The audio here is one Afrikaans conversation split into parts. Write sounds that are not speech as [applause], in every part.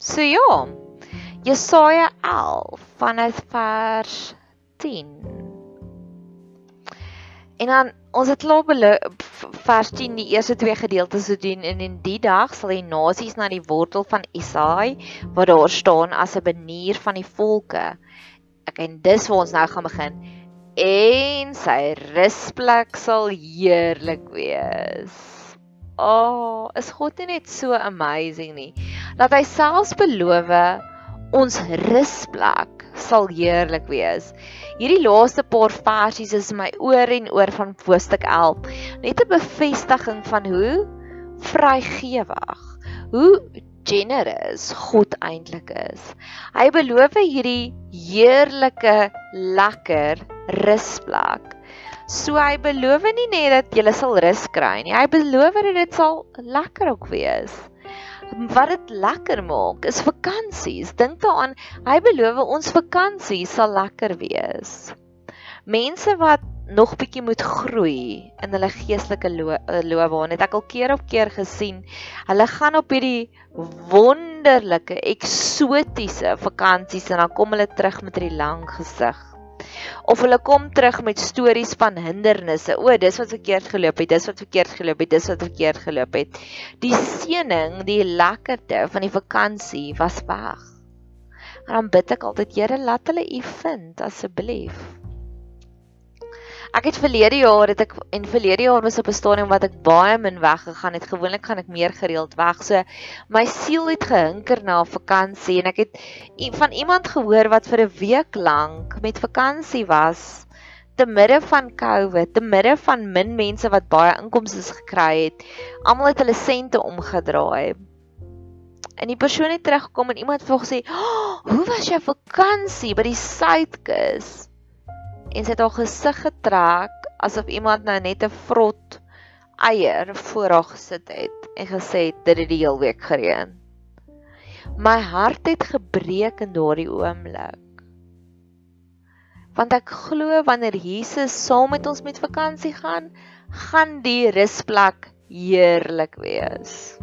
So ja. Jesaja 11 vanaf vers 10. En dan ons het klaar vers 10 die eerste twee gedeeltes gedoen en in die dag sal die nasies na die wortel van Isaai wat daar staan as 'n benier van die volke. Ek en dis waar ons nou gaan begin. En sy rusplek sal heerlik wees. Oh, is God nie net so amazing nie? Dat hy selfs beloof ons rusplek sal heerlik wees. Hierdie laaste paar versies is my oor en oor van hoofstuk 11. Net 'n bevestiging van hoe vrygewig, hoe generous God eintlik is. Hy beloof hierdie heerlike, lekker rusplek. So hy beloof nie net dat jy sal rus kry nie. Hy beloof dat dit sal lekker ook wees. Wat dit lekker maak is vakansies. Dink daaraan, hy beloof ons vakansie sal lekker wees. Mense wat nog bietjie moet groei in hulle geestelike loopbaan. Het ek al keer op keer gesien. Hulle gaan op hierdie wonderlike eksotiese vakansies en dan kom hulle terug met 'n lang gesig of hulle kom terug met stories van hindernisse. O, dis wat verkeerd geloop het, dis wat verkeerd geloop het, dis wat verkeerd geloop het. Die seëning, die lekkerte van die vakansie was weg. En dan bid ek altyd, Here, laat hulle U vind asseblief. Ek het verlede jaar het ek en verlede jaar was op 'n stadium wat ek baie min weggegaan het. Gewoonlik gaan ek meer gereeld weg. So my siel het gehinker na 'n vakansie en ek het van iemand gehoor wat vir 'n week lank met vakansie was te midde van COVID, te midde van min mense wat baie inkomste gekry het. Almal het hulle sente omgedraai. En die persoon het teruggekom en iemand het vir hom gesê, oh, "Hoe was jou vakansie by die Suidkus?" En sy het haar gesig getrek asof iemand nou net 'n vrot eier voor haar gesit het en gesê het dit het die hele week gereën. My hart het gebreek in daardie oomblik. Want ek glo wanneer Jesus saam met ons met vakansie gaan, gaan die rusplek heerlik wees.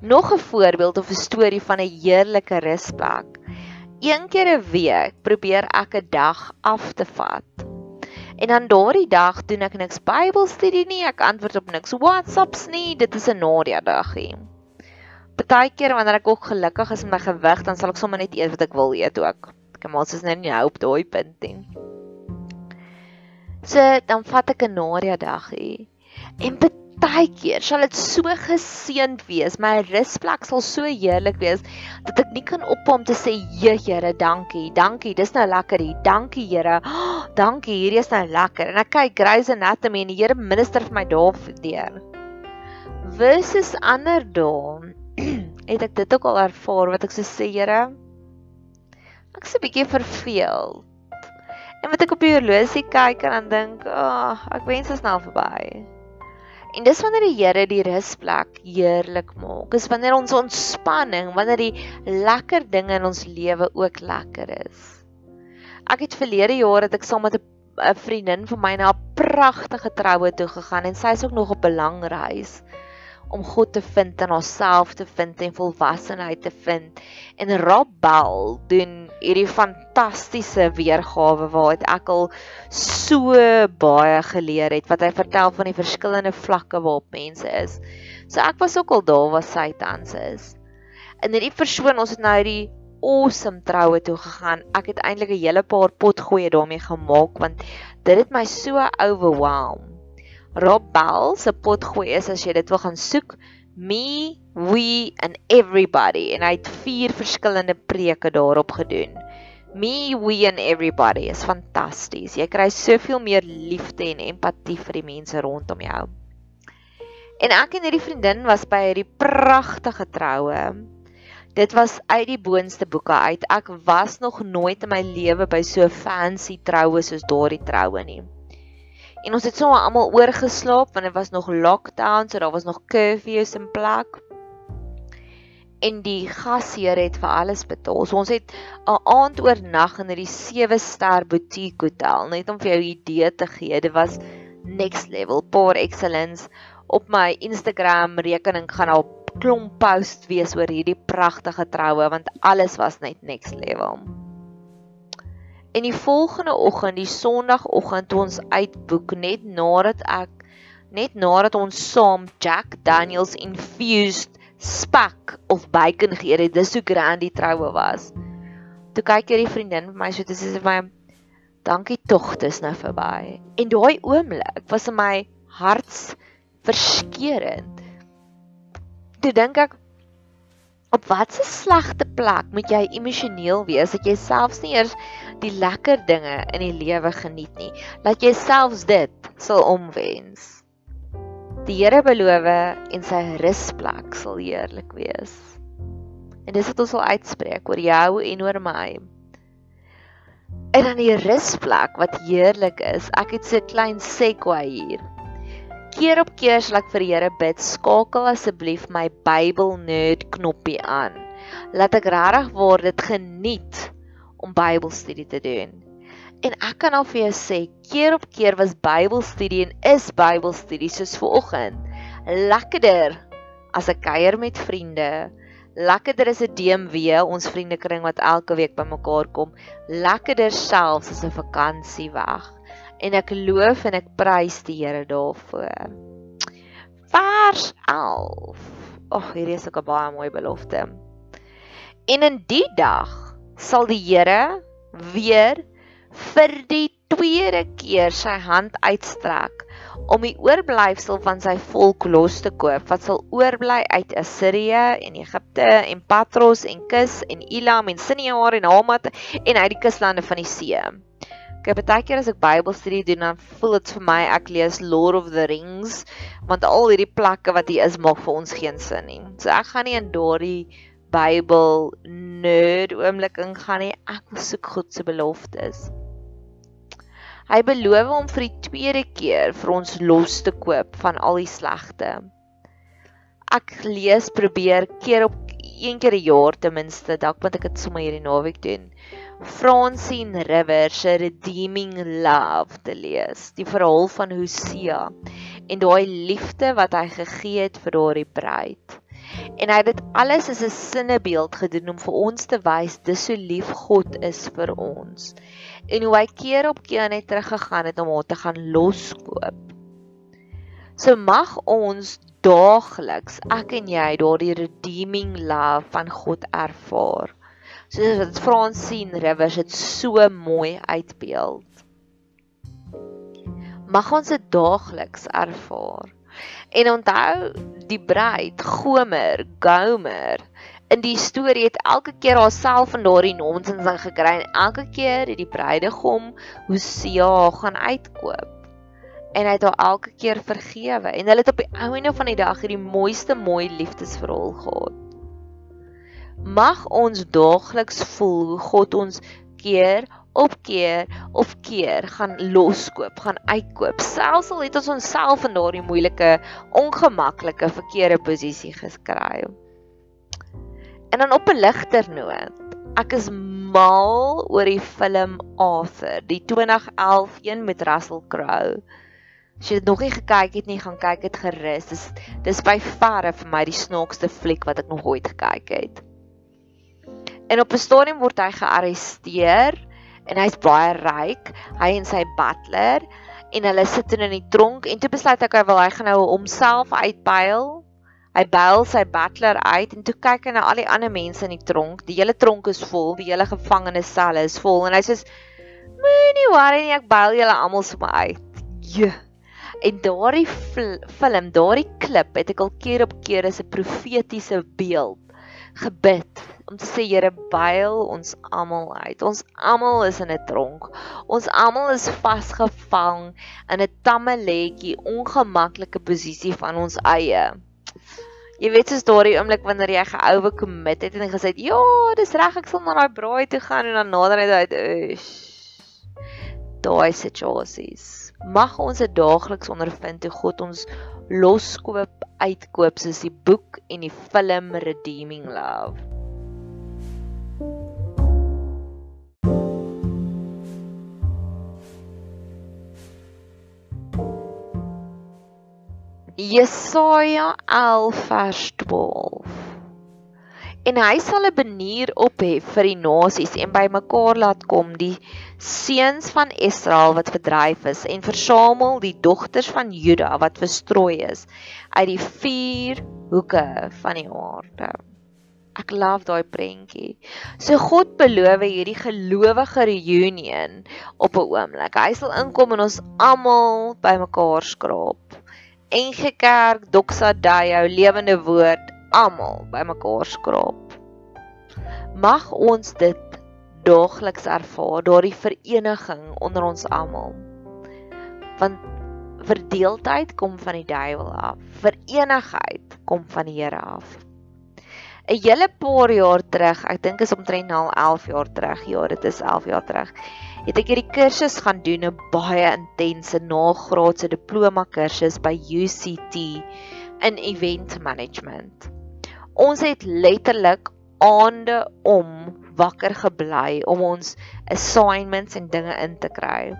Nog 'n voorbeeld of 'n storie van 'n heerlike rusplek een keer 'n week probeer ek 'n dag af te vat. En dan daardie dag doen ek niks Bybelstudie nie, ek antwoord op niks WhatsApps nie, dit is 'n Nadia dagie. Partykeer wanneer ek ook gelukkig is met my gewig, dan sal ek sommer net eet wat ek wil eet ook. Ek kan mos net nie hou op daai punt nie. So dan vat ek 'n Nadia dagie. En partykeer sal dit so geseënd wees. My rusplek sal so heerlik wees dat ek nie kan ophou om te sê, Here, dankie. Dankie. Dis nou lekker hier. Dankie, Here. Oh, dankie. Hierdie is nou lekker. En ek kyk Grey's Anatomy en die Here minister vir my daardeur. Versus ander dae [clears throat] het ek dit ook al ervaar wat ek so sê, Here, Ek's 'n bietjie verveeld. En wat ek op die horlosie kyk en dan dink, "Ag, oh, ek wens dit snel verby." En dis wanneer die Here die rusplek heerlik maak. Dis wanneer ons ontspanning, wanneer die lekker dinge in ons lewe ook lekker is. Ek het verlede jaar het ek saam met 'n vriendin van my na 'n pragtige troue toe gegaan en sy is ook nog op 'n lang reis om God te vind en haarself te vind en volwassenheid te vind. En Rob Bell doen hierdie fantastiese weergawe waar ek al so baie geleer het wat hy vertel van die verskillende vlakke waarop mense is. So ek was ook al daar waar sy tans is. En hierdie persoon, ons het nou hierdie awesome troue toe gegaan. Ek het eintlik 'n hele paar potgoeie daarmee gemaak want dit het my so overwhelmed. Rob Bell se potgooi is as jy dit wil gaan soek me we and everybody en hy het vier verskillende preke daarop gedoen. Me we and everybody is fantasties. Jy kry soveel meer liefde en empatie vir die mense rondom jou. En ek en hierdie vriendin was by hierdie pragtige troue. Dit was uit die boonste boeke uit. Ek was nog nooit in my lewe by so fancy troue soos daardie troue nie. En ons het sommer almal oorgeslaap want dit was nog lockdown, so daar was nog curfews in plek. En die gasheer het vir alles betaal. So ons het 'n aand oornag in hierdie 7-ster boutique hotel, net om vir jou 'n idee te gee. Dit was next level, poor excellence. Op my Instagram rekening gaan al klomp post wees oor hierdie pragtige troue want alles was net next level. En die volgende oggend, die Sondagoggend toe ons uitboek net nadat ek net nadat ons saam Jack Daniels infused spek of bacon geëet het, dis hoe grand die troue was. Toe kyk hierdie vriendin vir my so dis is vir my dankie tog dis nou verby. En daai oomblik was in my hart verskeurend. Toe dink ek op watter slegte plek moet jy emosioneel wees dat jy selfs nie eers die lekker dinge in die lewe geniet nie. Laat jy selfs dit sal omwens. Die Here beloof en sy rusplek sal heerlik wees. En dis wat ons wil uitspreek oor jou en oor my. En dan die rusplek wat heerlik is. Ek het so 'n klein segue hier. Keer op keer sal ek vir die Here bid, skakel asseblief my Bybel nerd knoppie aan. Laat ek regtig word dit geniet om Bybelstudie te doen. En ek kan al vir jou sê, keer op keer was Bybelstudie en is Bybelstudie soos vanoggend lekkerder as 'n kuier met vriende. Lekkerder is 'n DMW, ons vriendekring wat elke week bymekaar kom. Lekkerder selfs as 'n vakansie weg. En ek loof en ek prys die Here daarvoor. Vers 11. Ag, hierdie is ook 'n baie mooi belofte. En in die dag sal die Here weer vir die tweede keer sy hand uitstrek om die oorblyfsel van sy volk los te koop wat sal oorbly uit Assirië en Egipte en Patros en Kus en Elam en Sinear en Hamat en uit die kuslande van die see. Ek baie keer as ek Bybelstudie doen dan voel dit vir my ek lees Lord of the Rings want al hierdie plekke wat hier is maak vir ons geen sin nie. So ek gaan nie in daardie Bybel nerd oomblik ingaan nie. Ek wil soek God se beloftes. Hy beloof om vir die tweede keer vir ons los te koop van al die slegte. Ek lees probeer keer op een keer 'n jaar ten minste, dalk moet ek dit sommer hierdie naweek doen. Francine River se Redeeming Love te lees, die verhaal van Hosea en daai liefde wat hy gegee het vir daardie bruid. En hy het dit alles as 'n sinnebeeld gedoen om vir ons te wys dis so lief God is vir ons. En hoe hy keer op keer net teruggegaan het om haar te gaan loskoop. So mag ons daagliks ek en jy daardie redeeming love van God ervaar. Soos wat Francine Rivers dit so mooi uitbeeld. Mag ons dit daagliks ervaar. En onthou die bruid Gomer, Gomer in die storie het elke keer haarself in daardie nonsens in gekry en elke keer het die bruidegom Hosea gaan uitkoop. En hy het haar elke keer vergewe en hulle het op die einde van die dag hierdie mooiste mooi liefdesverhaal gehad. Mag ons daagliks voel hoe God ons keer op keer op keer gaan loskoop, gaan uitkoop. Selfs al het ons onsself in daardie moeilike, ongemaklike verkeerde posisie geskry. En dan op 'n ligter noot. Ek is mal oor die film Arthur, die 2011 een met Russell Crowe. As jy dit nog nie gekyk het nie, gaan kyk dit gerus. Dis dis by verre vir my die snaakste fliek wat ek nog ooit gekyk het. En op 'n stadium word hy gearresteer en hy's baie ryk, hy en sy butler en hulle sit in die tronk en toe besluit hy wil hy gaan nou homself uitbuil. Hy buil sy butler uit en toe kyk hy na al die ander mense in die tronk. Die hele tronk is vol, die hele gevangenissel is vol en hy sê moenie worry nie, ek buil julle almal sommer uit. Ja. En daardie film, daardie klip het ek al keer op keer as 'n profetiese beeld gebid om te sê Here byl ons almal uit. Ons almal is in 'n tronk. Ons almal is vasgevang in 'n tammeletjie, ongemaklike posisie van ons eie. Jy weet soos daardie oomblik wanneer jy geouwe commit het en gesê het, "Ja, dis reg, ek sal na daai braai toe gaan" en dan nader hy uit, "Daai situasies." Mag ons dit daagliks ondervind hoe God ons loskoop, uitkoop soos die boek en die film Redeeming Love. Jesaja 11 vers 12. En hy sal 'n banier ophef vir die nasies en bymekaar laat kom die seuns van Israel wat verdryf is en versamel die dogters van Juda wat verstrooi is uit die vier hoeke van die aarde. Ek love daai prentjie. So God beloof hierdie gelowige reunion op 'n oomblik. Hy sal inkom en ons almal bymekaar skraap. NG Kerk, Doxa Day, jou lewende woord, almal bymekaar skraap. Mag ons dit daagliks ervaar, daardie vereniging onder ons almal. Want verdeeldheid kom van die duiwel af, verenigheid kom van die Here af. 'n Hele paar jaar terug, ek dink is omtrent nou al 11 jaar terug, ja, dit is 11 jaar terug het ek hierdie kursus gaan doen, 'n baie intense nagraadse diploma kursus by UCT in event management. Ons het letterlik aande om wakker gebly om ons assignments en dinge in te kry.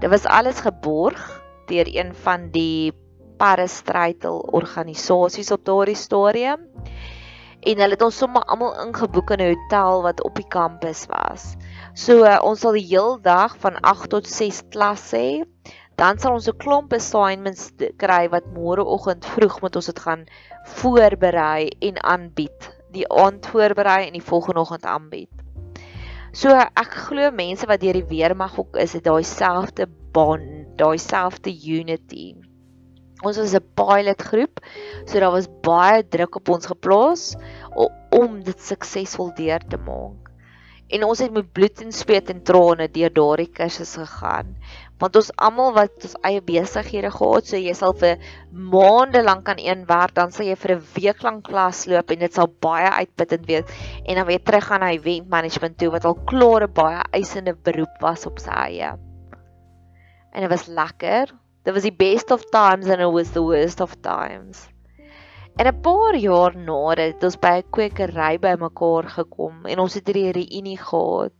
Dit was alles geborg deur een van die parastritel organisasies op daardie stadium en hulle het ons sommer almal ingeboek in 'n hotel wat op die kampus was. So uh, ons sal die heel dag van 8 tot 6 klas hê. Dan sal ons 'n klomp assignments kry wat môreoggend vroeg moet ons dit gaan voorberei en aanbied. Die aand voorberei en die volgende oggend aanbied. So ek glo mense wat deur die weermag ook is, het daai selfde bond, daai selfde unity. Ons was 'n pilot groep, so daar was baie druk op ons geplaas om dit suksesvol deur te maak en ons het met bloed en sweet en trane deur daardie kursus gegaan. Want ons almal wat ons eie besighede gehad so jy sal vir maande lank aan een werk dan sal jy vir 'n week lank klas loop en dit sal baie uitputtend wees. En dan weer terug gaan na event management toe wat al klare baie eisende beroep was op sy eie. En dit was lekker. Dit was die best of times and it was the worst of times En 'n paar jaar na dit het ons by 'n kwekery bymekaar gekom en ons het hierdie reunie gehad.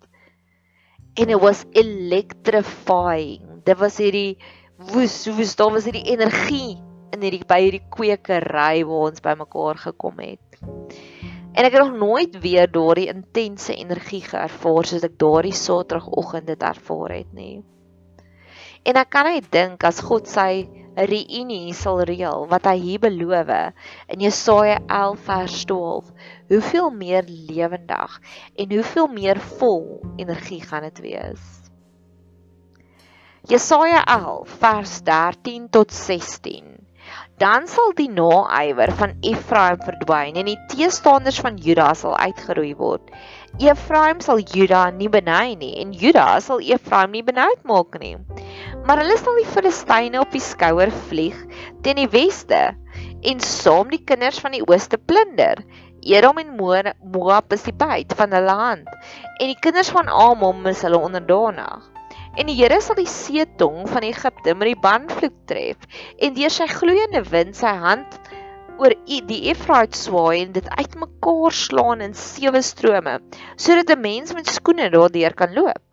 And it was electrifying. Dit was hierdie woes, woes, daar was hierdie energie in hierdie by hierdie kwekery waar ons bymekaar gekom het. En ek het nog nooit weer daardie intense energie geervaar soos ek daardie Saterdagoggend dit ervaar het nie. En ek kan net dink as God sy 'n reunie sal reël wat hy hier beloof in Jesaja 11 vers 12. Hoeveel meer lewendig en hoeveel meer vol energie gaan dit wees? Jesaja 11 vers 13 tot 16. Dan sal die naaiwer van Efraim verdwyn en die teestanders van Juda sal uitgeroei word. Efraim sal Juda nie benei nie en Juda sal Efraim nie benoud maak nie. Maar hulle sal die Filistyne op die skouer vlieg teen die weste en saam die kinders van die ooste plunder. Edom en Moab is die byt van hulle hand en die kinders van Amon is hulle onderdanig. En die Here sal die seetong van Egipte met die banvloek tref en deur sy gloeiende wind sy hand oor die Efraat swaai en dit uitmekaar slaan in sewe strome sodat 'n mens met skoene daardeur kan loop.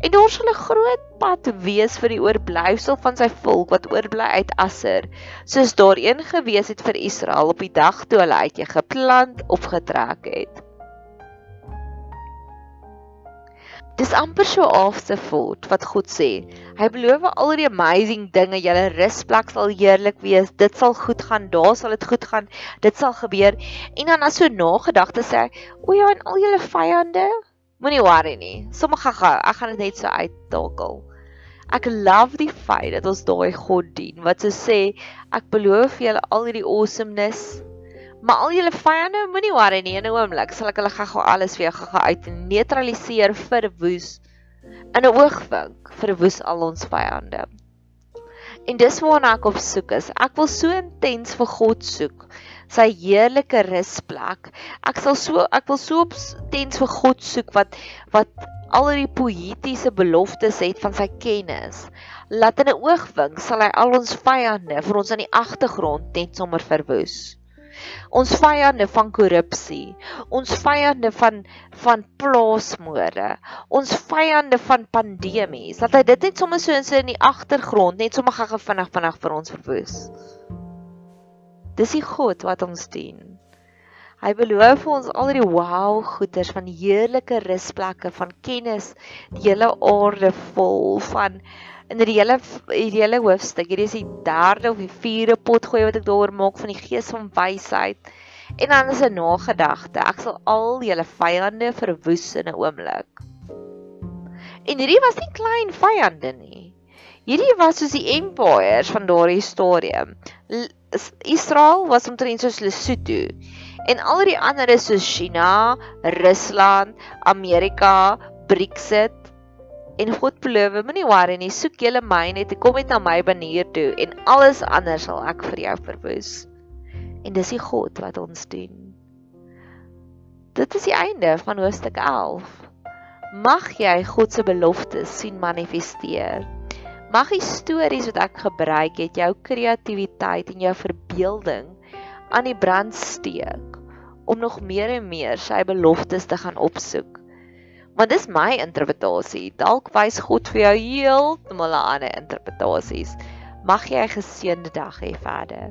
En daar sal 'n groot pad wees vir die oorblyfsel van sy volk wat oorbly uit Asser, soos daar een gewees het vir Israel op die dag toe hulle uit Egipte land opgetrek het. Dis amper so afseford wat God sê. Hy beloof al die amazing dinge, julle rusplek sal heerlik wees. Dit sal goed gaan. Daar sal dit goed gaan. Dit sal gebeur. En dan as so nagedagte sê hy, "O ja, en al julle vyande, moenie worry nie. Sommige gaan, ek gaan dit net so uittakel." Ek love die feit dat ons daai God dien wat so sê, "Ek beloof julle al hierdie awesomeness." Maar al julle vyande moenie worry nie in 'n oomblik sal ek hulle gou-gou alles vir jou gou-gou uit neutraliseer verwoes in 'n oogwink verwoes al ons vyande. En dis waarna ek op soek is. Ek wil so intens vir God soek. Sy heerlike rusplek. Ek sal so ek wil so intens vir God soek wat wat al die poëtiese beloftes het van sy kennis. Laat in 'n oogwink sal hy al ons vyande vir ons aan die agtergrond net sommer verwoes ons vyande van korrupsie, ons vyande van van plaasmoorde, ons vyande van pandemies. Dat hy dit net sommer so in sy in die agtergrond net sommer gou vinnig vinnig vir ons verwoes. Dis die God wat ons dien. Hy beloof ons al die wow goeders van heerlike rusplekke van kennis, die hele aarde vol van in die hele die hele hoofstuk. Hierdie is die derde of die vierde pot gooi wat ek daaroor maak van die gees van wysheid. En dan is 'n nagedagte. Ek sal al julle vyande verwoes in 'n oomblik. En hierdie was nie klein vyande nie. Hierdie was soos die empires van daardie stadium. Israel was omtrent soos Lesotho en al die ander is soos China, Rusland, Amerika, Brexit En God beloof, moenie worry nie, soek julle my net, kom net na my banier toe en alles anders sal ek vir jou verwoes. En dis die God wat ons dien. Dit is die einde van hoofstuk 11. Mag jy God se beloftes sien manifesteer. Mag die stories wat ek gebruik het jou kreatiwiteit en jou verbeelding aan die brand steek om nog meer en meer sy beloftes te gaan opsoek Want dis my interpretasie. Dalk wys God vir jou heeltemal 'n ander interpretasies. Mag jy 'n geseënde dag hê verder.